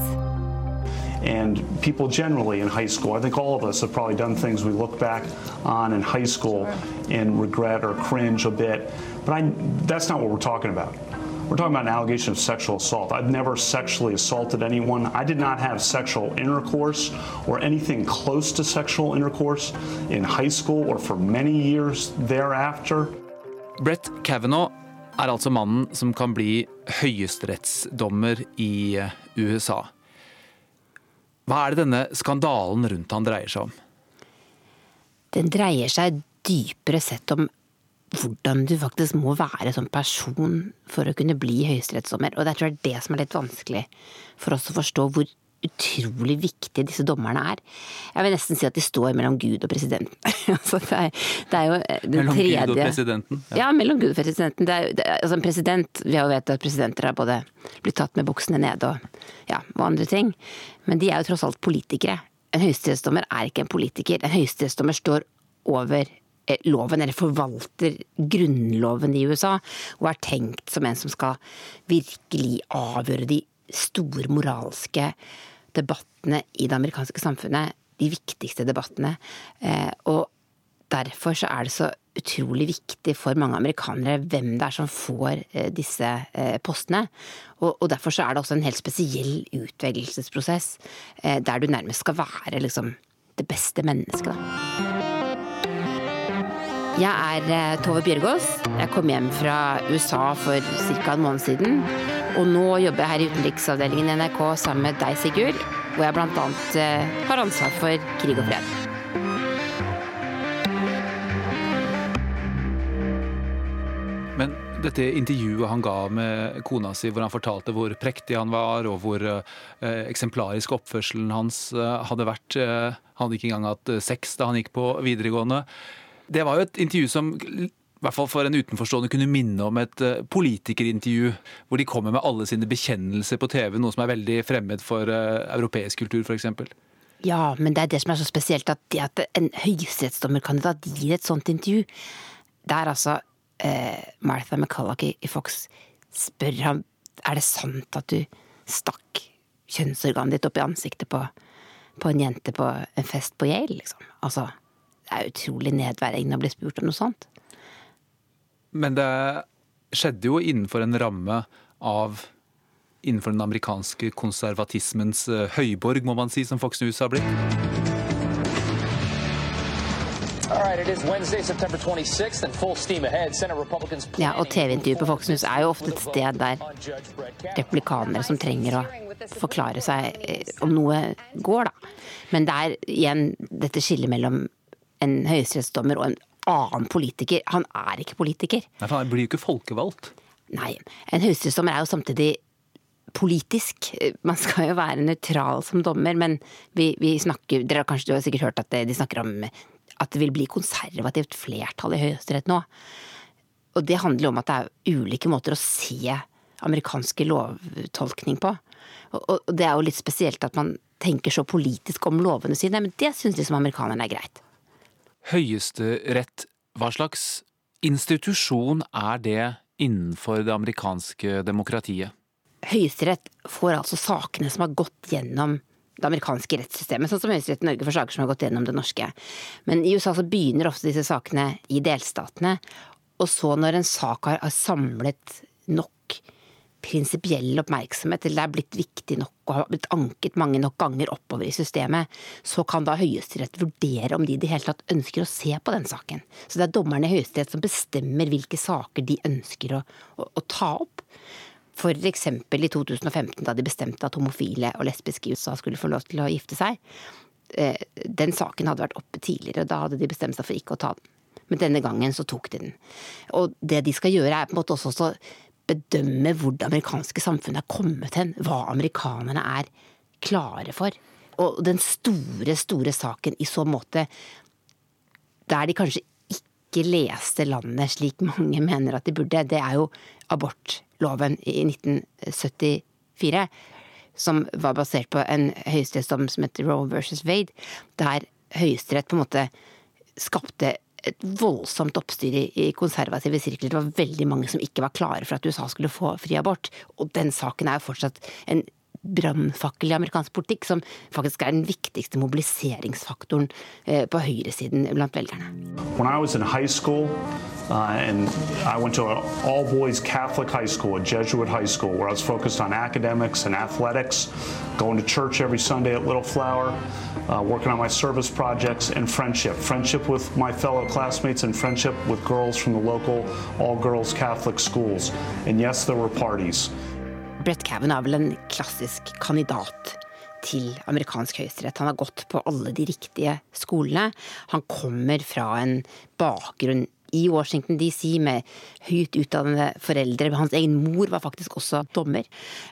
And people generally in high school, I think all of us have probably done things we look back on in high school and regret or cringe a bit. But I, that's not what we're talking about. We're talking about an allegation of sexual assault. I've never sexually assaulted anyone. I did not have sexual intercourse or anything close to sexual intercourse in high school or for many years thereafter. Brett Kavanaugh er altså mannen som kan bli høyesterettsdommer i USA. Hva er det denne skandalen rundt han dreier seg om? Den dreier seg dypere sett om hvordan du faktisk må være som person for å kunne bli høyesterettsdommer. Og jeg tror det er det som er litt vanskelig for oss å forstå hvor utrolig viktige disse dommerne er. Jeg vil nesten si at de står mellom Gud og presidenten. altså det, er, det, er, jo den mellom tredje Gud og presidenten? Ja. ja, mellom Gud og presidenten. Det er, det altså en president, Vi har jo vet at presidenter har både blitt tatt med buksene ned og, ja, og andre ting. Men de er jo tross alt politikere. En høyesterettsdommer er ikke en politiker. En høyesterettsdommer står over loven, eller forvalter grunnloven i USA, og er tenkt som en som skal virkelig avgjøre de store moralske debattene i det amerikanske samfunnet. De viktigste debattene. Og derfor så er det så utrolig viktig for mange amerikanere hvem det er som får disse postene. Og derfor så er det også en helt spesiell utvelgelsesprosess, der du nærmest skal være liksom det beste mennesket. da. Jeg er Tove Bjørgaas. Jeg kom hjem fra USA for ca. en måned siden. Og nå jobber jeg her i utenriksavdelingen i NRK sammen med deg, Sigurd. Hvor jeg bl.a. har ansvar for krig og fred. Men dette intervjuet han ga med kona si, hvor han fortalte hvor prektig han var, og hvor eh, eksemplarisk oppførselen hans eh, hadde vært eh, Han hadde ikke engang hatt sex da han gikk på videregående. Det var jo et intervju som i hvert fall for en utenforstående kunne minne om et politikerintervju, hvor de kommer med alle sine bekjennelser på TV, noe som er veldig fremmed for uh, europeisk kultur f.eks. Ja, men det er det som er så spesielt, at, det at en høyesterettsdommerkandidat gir et sånt intervju. Det er altså eh, Martha McCulloch i Fox spør ham er det sant at du stakk kjønnsorganet ditt opp i ansiktet på, på en jente på en fest på Yale, liksom. Altså, det er utrolig nedverdigende å bli spurt om noe sånt. Men det skjedde jo innenfor en ramme av innenfor den amerikanske konservatismens eh, høyborg, må man si, som Fox News har blitt. All right, it is Wednesday, September 26th, and full steam ahead. Senate Republicans Ja, og TV-intervjuet på Fox News er jo ofte et sted der replikanere som trenger å forklare seg eh, om noe går, da. Men det er igjen dette skillet mellom en høyesterettsdommer og en annen politiker. Han er ikke politiker. Nei, for Han blir jo ikke folkevalgt. Nei. En høyesterettsdommer er jo samtidig politisk. Man skal jo være nøytral som dommer, men vi, vi snakker Dere har kanskje du har sikkert hørt at de snakker om at det vil bli konservativt flertall i Høyesterett nå. Og det handler jo om at det er ulike måter å se amerikanske lovtolkning på. Og, det er jo litt spesielt at man tenker så politisk om lovene sine, men det syns liksom amerikanerne er greit. Høyesterett, hva slags institusjon er det innenfor det amerikanske demokratiet? Høyesterett får altså sakene som har gått gjennom det amerikanske rettssystemet, sånn som Høyesterett i Norge for saker som har gått gjennom det norske. Men i USA så begynner ofte disse sakene i delstatene, og så når en sak har, samlet nok prinsipiell oppmerksomhet, eller det er blitt viktig nok og har blitt anket mange nok ganger oppover i systemet, så kan da Høyesterett vurdere om de i det hele tatt ønsker å se på den saken. Så det er dommerne i Høyesterett som bestemmer hvilke saker de ønsker å, å, å ta opp. Eksempel i 2015, da de bestemte at homofile og lesbiske i USA skulle få lov til å gifte seg. Eh, den saken hadde vært oppe tidligere, og da hadde de bestemt seg for ikke å ta den. Men denne gangen så tok de den. Og det de skal gjøre, er på en måte også bedømme hvor det amerikanske samfunnet er kommet hen. Hva amerikanerne er klare for. Og den store, store saken i så måte, der de kanskje ikke leste landet slik mange mener at de burde, det er jo abortloven i 1974. Som var basert på en høyesterettsdom som heter Roe versus Wade, der Høyesterett på en måte skapte et voldsomt oppstyr i konservative sirkler. Det var veldig mange som ikke var klare for at USA skulle få fri abort. Og den saken er jo fortsatt en brannfakkel i amerikansk politikk, som faktisk er den viktigste mobiliseringsfaktoren eh, på høyresiden blant velgerne. When I was in high school, uh, and I went to an all boys Catholic high school, a Jesuit high school, where I was focused on academics and athletics, going to church every Sunday at Little Flower, uh, working on my service projects, and friendship. Friendship with my fellow classmates and friendship with girls from the local all girls Catholic schools. And yes, there were parties. Brett Kavanaugh er vel en klassisk kandidat til amerikansk høyesterett. Han har gått på alle de riktige skolene. Han kommer fra en bakgrunn i Washington DC med høyt utdannede foreldre. Hans egen mor var faktisk også dommer.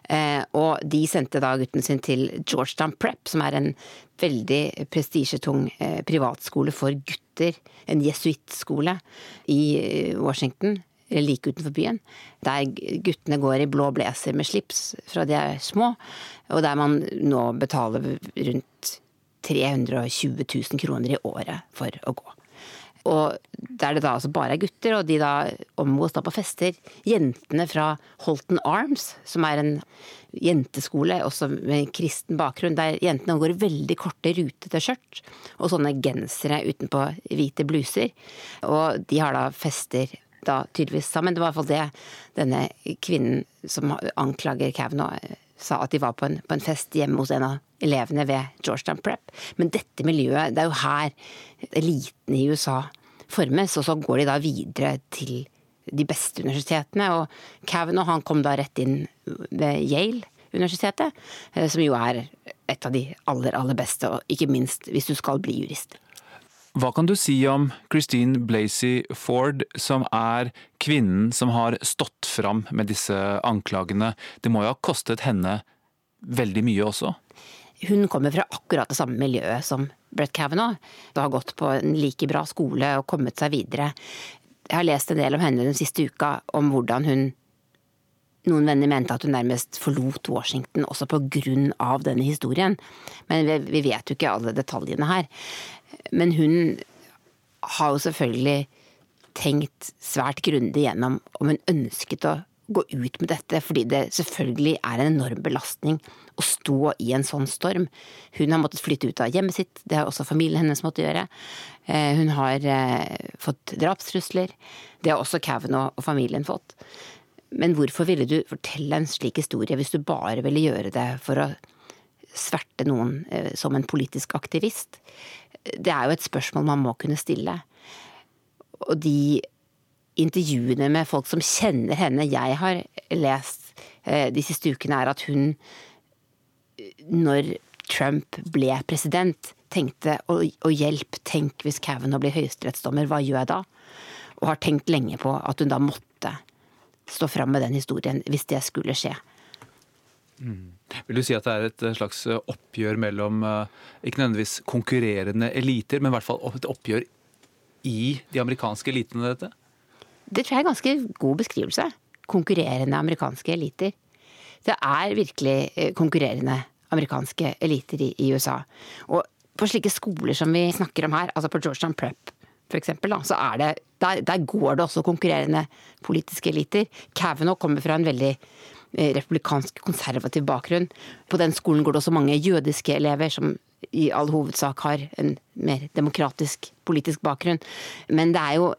Eh, og de sendte da gutten sin til Georgetown Prep, som er en veldig prestisjetung eh, privatskole for gutter. En jesuittskole i eh, Washington like utenfor byen, der guttene går i blå blazer med slips fra de er små, og der man nå betaler rundt 320 000 kroner i året for å gå. Og der det da altså bare er gutter, og de da omgås da på fester. Jentene fra Holton Arms, som er en jenteskole også med kristen bakgrunn, der jentene går i veldig korte, rutete skjørt og sånne gensere utenpå hvite bluser. Og de har da fester da tydeligvis sammen. Det var i hvert fall det denne kvinnen som anklager Kavanaugh sa at de var på en, på en, fest hjemme hos en av elevene ved Georgetown Prep. Men dette miljøet, det er jo her eliten i USA formes, og så går de da videre til de beste universitetene. Og Kavanaugh han kom da rett inn ved Yale-universitetet, som jo er et av de aller, aller beste, og ikke minst hvis du skal bli jurist. Hva kan du si om Christine Blasey Ford, som er kvinnen som har stått fram med disse anklagene? Det må jo ha kostet henne veldig mye også? Hun kommer fra akkurat det samme miljøet som Brett Kavanaugh. Det har gått på en like bra skole og kommet seg videre. Jeg har lest en del om henne den siste uka, om hvordan hun noen venner mente at hun nærmest forlot Washington også på grunn av denne historien. Men vi vet jo ikke alle detaljene her. Men hun har jo selvfølgelig tenkt svært grundig gjennom om hun ønsket å gå ut med dette, fordi det selvfølgelig er en enorm belastning å stå i en sånn storm. Hun har måttet flytte ut av hjemmet sitt, det har også familien hennes måttet gjøre. Eh, hun har eh, fått drapstrusler. Det har også Kavanaugh og familien fått. Men hvorfor ville du fortelle en slik historie hvis du bare ville gjøre det for å sverte noen eh, som en politisk aktivist? Det er jo et spørsmål man må kunne stille. Og de intervjuene med folk som kjenner henne jeg har lest de siste ukene, er at hun, når Trump ble president, tenkte å, å hjelp, tenk hvis Kavanaugh blir høyesterettsdommer, hva gjør jeg da? Og har tenkt lenge på at hun da måtte stå fram med den historien hvis det skulle skje. Mm. Vil du si at det er et slags oppgjør mellom ikke nødvendigvis konkurrerende eliter, men i hvert fall et oppgjør i de amerikanske elitene, dette? Det tror jeg er en ganske god beskrivelse. Konkurrerende amerikanske eliter. Det er virkelig konkurrerende amerikanske eliter i, i USA. Og på slike skoler som vi snakker om her, altså på Georgetown Prep for eksempel, da, så er det, der, der går det også konkurrerende politiske eliter. Kavanaugh kommer fra en veldig republikansk konservativ bakgrunn. På den skolen går det også mange jødiske elever som i all hovedsak har en mer demokratisk politisk bakgrunn. Men det er jo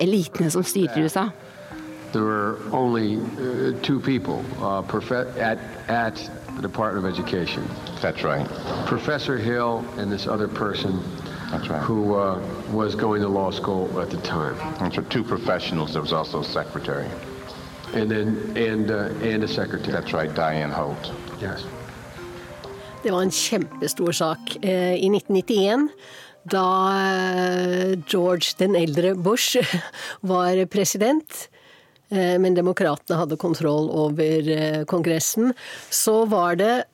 elitene som styrer USA. There were only uh, two people uh, at, at the Department of Education. That's right. Professor Hill and this other person That's right. who uh, was going to law school at the time. And for two professionals, there was also a secretary. And then, and, uh, and a secretary. That's right, Diane Holt. Yes. Det var en kjempestor sak eh, i 1991 da eh, George den eldre Bush var president. Eh, men demokratene hadde kontroll over eh, Kongressen. Så var det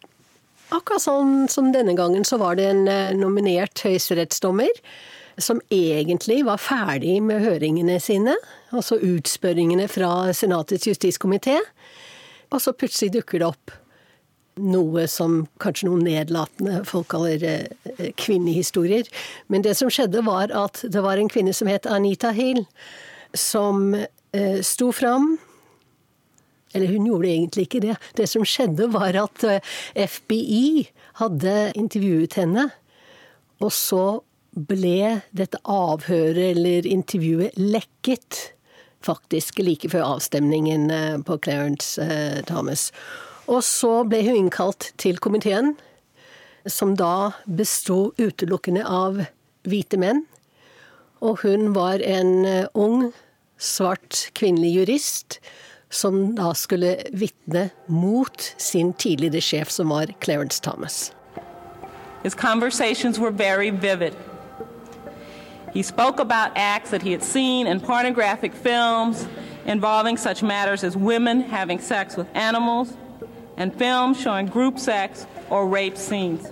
akkurat sånn som denne gangen, så var det en nominert høyesterettsdommer som egentlig var ferdig med høringene sine, altså utspørringene fra Senatets justiskomité. Og så plutselig dukker det opp noe som kanskje noen nedlatende folk kaller kvinnehistorier. Men det som skjedde, var at det var en kvinne som het Anita Hill, som eh, sto fram. Eller hun gjorde egentlig ikke det. Det som skjedde, var at FBI hadde intervjuet henne. Og så ble dette avhøret eller intervjuet lekket, faktisk like før avstemningen på Clarence eh, Thomas. Og så ble hun innkalt til komiteen, som da besto utelukkende av hvite menn. Og hun var en ung, svart kvinnelig jurist som da skulle vitne mot sin tidligere sjef, som var Clarence Thomas. His conversations were very vivid. He spoke about acts that he had seen in pornographic films involving such matters as women having sex with animals and films showing group sex or rape scenes.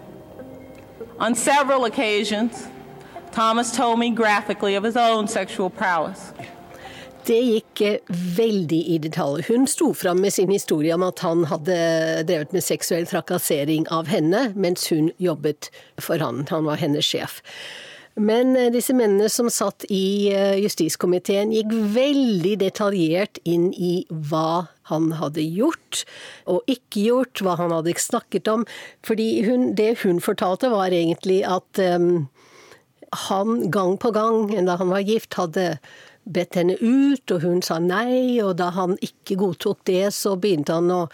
On several occasions, Thomas told me graphically of his own sexual prowess. Det gikk veldig i detalj. Hun sto fram med sin historie om at han hadde drevet med seksuell trakassering av henne mens hun jobbet for han. Han var hennes sjef. Men disse mennene som satt i justiskomiteen gikk veldig detaljert inn i hva han hadde gjort og ikke gjort, hva han hadde snakket om. Fordi det hun fortalte var egentlig at um, han gang på gang, da han var gift, hadde bedt henne ut, og hun sa nei, og da han ikke godtok det, så begynte han å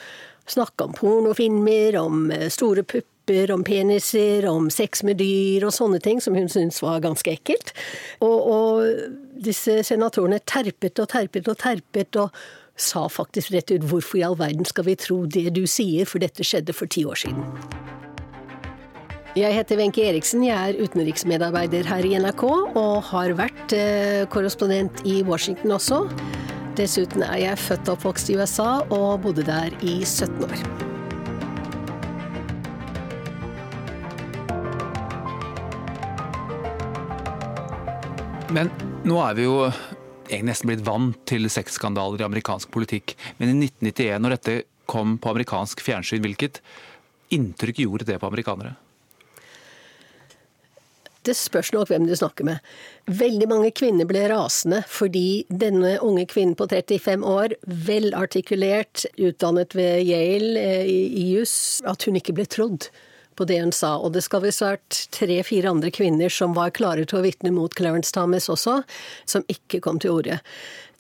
snakke om pornofilmer, om store pupper, om peniser, om sex med dyr og sånne ting, som hun syntes var ganske ekkelt. Og, og disse senatorene terpet og terpet og terpet, og sa faktisk rett ut hvorfor i all verden skal vi tro det du sier, for dette skjedde for ti år siden. Jeg heter Wenche Eriksen, jeg er utenriksmedarbeider her i NRK og har vært eh, korrespondent i Washington også. Dessuten er jeg født og oppvokst i USA og bodde der i 17 år. Men nå er vi jo egentlig nesten blitt vant til sexskandaler i amerikansk politikk. Men i 1991, når dette kom på amerikansk fjernsyn, hvilket inntrykk gjorde det på amerikanere? Det spørs nok hvem du snakker med. Veldig mange kvinner ble rasende fordi denne unge kvinnen på 35 år, velartikulert, utdannet ved Yale eh, i juss, at hun ikke ble trodd på det hun sa. Og det skal visst vært tre-fire andre kvinner som var klare til å vitne mot Clarence Thomas også, som ikke kom til orde.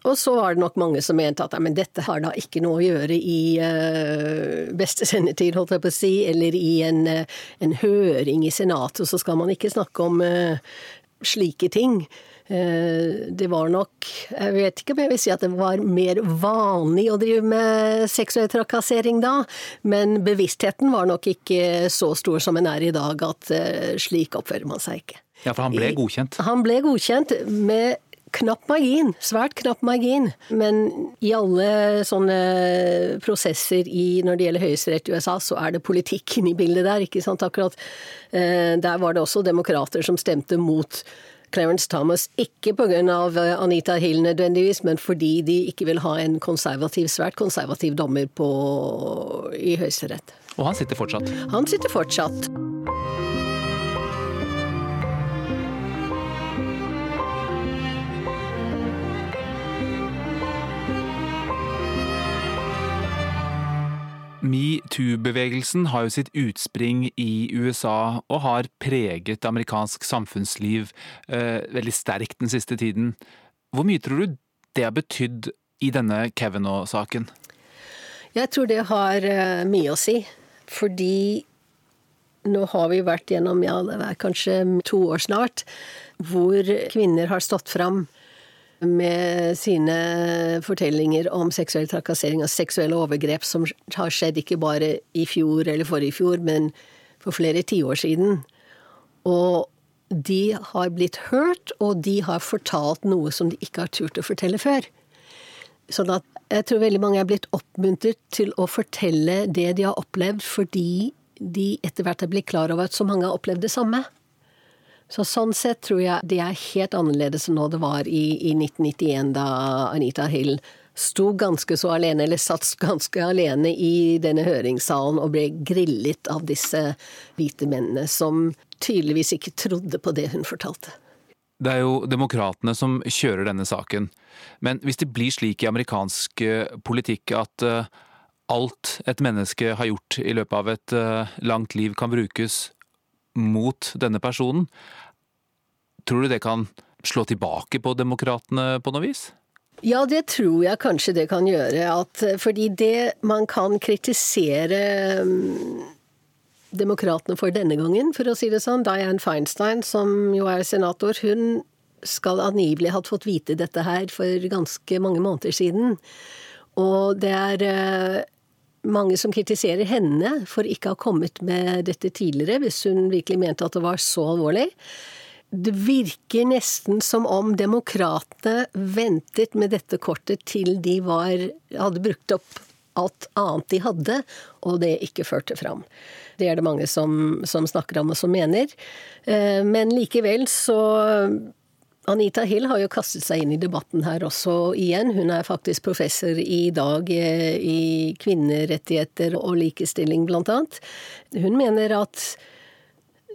Og så var det nok mange som mente at men dette har da ikke noe å gjøre i uh, beste sendetid, holdt jeg på å si, eller i en, uh, en høring i Senatet, så skal man ikke snakke om uh, slike ting. Det var nok Jeg vet ikke om jeg vil si at det var mer vanlig å drive med seksuell trakassering da, men bevisstheten var nok ikke så stor som den er i dag, at slik oppfører man seg ikke. Ja, for han ble godkjent? Han ble godkjent med knapp margin, svært knapp margin. Men i alle sånne prosesser i, når det gjelder høyesterett i USA, så er det politikken i bildet der. ikke sant? Akkurat eh, Der var det også demokrater som stemte mot Clarence Thomas, ikke pga. Anita Hill nødvendigvis, men fordi de ikke vil ha en konservativ, svært konservativ dommer på, i Høyesterett. Og han sitter fortsatt? Han sitter fortsatt. Metoo-bevegelsen har jo sitt utspring i USA og har preget amerikansk samfunnsliv eh, veldig sterkt den siste tiden. Hvor mye tror du det har betydd i denne Kevino-saken? Jeg tror det har eh, mye å si. Fordi nå har vi vært gjennom ja, det er kanskje to år snart, hvor kvinner har stått fram med sine fortellinger om seksuell trakassering og seksuelle overgrep som har skjedd ikke bare i fjor eller forrige fjor, men for flere tiår siden. Og de har blitt hørt, og de har fortalt noe som de ikke har turt å fortelle før. Sånn at jeg tror veldig mange er blitt oppmuntret til å fortelle det de har opplevd, fordi de etter hvert er blitt klar over at så mange har opplevd det samme. Så sånn sett tror jeg det er helt annerledes enn nå det var i, i 1991, da Anita Hill sto ganske så alene, eller satt ganske alene i denne høringssalen og ble grillet av disse hvite mennene, som tydeligvis ikke trodde på det hun fortalte. Det er jo demokratene som kjører denne saken. Men hvis det blir slik i amerikansk eh, politikk at eh, alt et menneske har gjort i løpet av et eh, langt liv kan brukes mot denne personen. Tror du det kan slå tilbake på demokratene på noe vis? Ja, det tror jeg kanskje det kan gjøre. At, fordi det man kan kritisere um, demokratene for denne gangen, for å si det sånn, Dianne Feinstein, som jo er senator, hun skal angivelig ha fått vite dette her for ganske mange måneder siden. Og det er uh, mange som kritiserer henne for ikke å ha kommet med dette tidligere, hvis hun virkelig mente at det var så alvorlig. Det virker nesten som om demokratene ventet med dette kortet til de var, hadde brukt opp alt annet de hadde, og det ikke førte fram. Det er det mange som, som snakker om og som mener. Eh, men likevel så Anita Hill har jo kastet seg inn i debatten her også igjen. Hun er faktisk professor i dag eh, i kvinnerettigheter og likestilling, blant annet. Hun mener at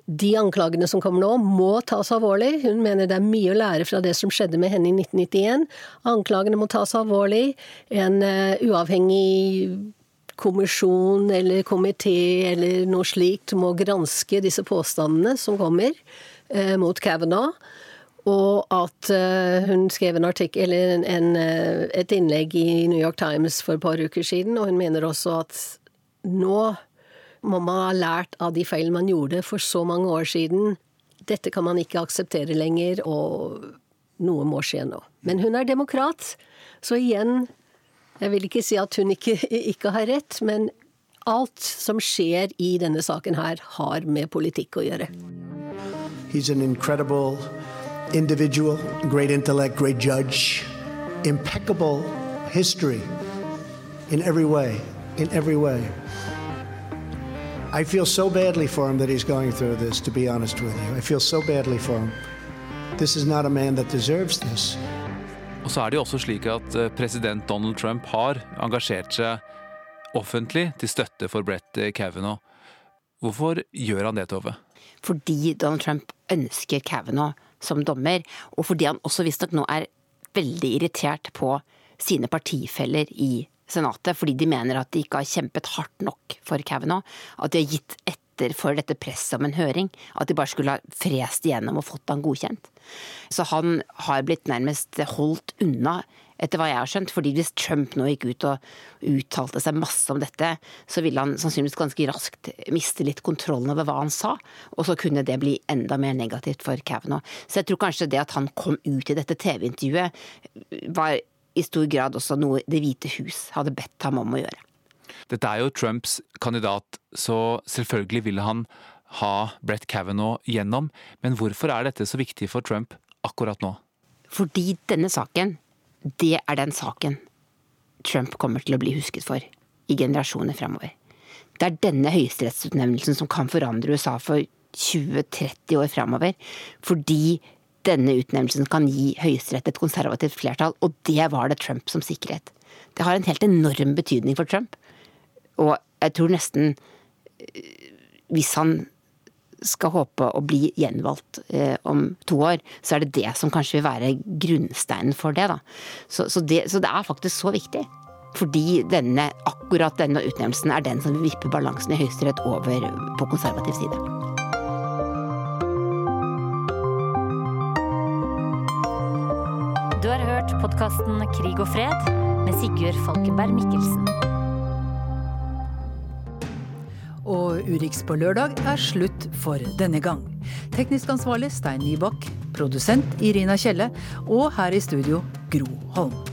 de anklagene som kommer nå, må tas alvorlig. Hun mener det er mye å lære fra det som skjedde med henne i 1991. Anklagene må tas alvorlig. En uh, uavhengig kommisjon eller komité eller noe slikt må granske disse påstandene som kommer uh, mot Kavanaugh og at uh, hun skrev en artikkel, eller en, en, uh, et innlegg i New York Times for et par uker siden, og hun mener også at nå må man ha lært av de feil man gjorde for så mange år siden. Dette kan man ikke akseptere lenger, og noe må skje nå. Men hun er demokrat, så igjen Jeg vil ikke si at hun ikke, ikke har rett, men alt som skjer i denne saken her, har med politikk å gjøre. He's an incredible individual, great intellect, great judge, impeccable history in every way, in every way. I feel so badly for him that he's going through this, to be honest with you. I feel so badly for him. This is not a man that deserves this. Og så er det jo også slik at eh, president Donald Trump har engasjert seg offentlig til støtte for Brett Kavanaugh. Hvorfor gjør han det, Tove? Fordi Donald Trump ønsker Kavanaugh som dommer, og fordi han også visstnok nå er veldig irritert på sine partifeller i Senatet, fordi de mener at de ikke har kjempet hardt nok for Kavanaugh. At de har gitt etter for dette presset om en høring. At de bare skulle ha frest igjennom og fått han godkjent. Så han har blitt nærmest holdt unna etter hva jeg har skjønt. fordi hvis Trump nå gikk ut og uttalte seg masse om dette, så ville han sannsynligvis ganske raskt miste litt kontrollen over hva han sa. Og så kunne det bli enda mer negativt for Kavanaugh. Så jeg tror kanskje det at han kom ut i dette TV-intervjuet var i stor grad også noe Det hvite hus hadde bedt ham om å gjøre. Dette er jo Trumps kandidat, så selvfølgelig ville han ha Brett Kavanaugh gjennom. Men hvorfor er dette så viktig for Trump akkurat nå? Fordi denne saken, det er den saken Trump kommer til å bli husket for i generasjoner fremover. Det er denne høyesterettsutnevnelsen som kan forandre USA for 20-30 år fremover. Fordi denne utnevnelsen kan gi Høyesterett et konservativt flertall, og det var det Trump som sikret. Det har en helt enorm betydning for Trump. Og jeg tror nesten eh, Hvis han skal håpe å bli gjenvalgt eh, om to år, så er det det som kanskje vil være grunnsteinen for det. Da. Så, så, det, så det er faktisk så viktig. Fordi denne, akkurat denne utnevnelsen er den som vipper balansen i Høyesterett over på konservativ side. Du har hørt podkasten Krig og fred med Sigurd Falkenberg Mikkelsen. Og Urix på lørdag er slutt for denne gang. Teknisk ansvarlig Stein Nybakk, produsent Irina Kjelle og her i studio Gro Holm.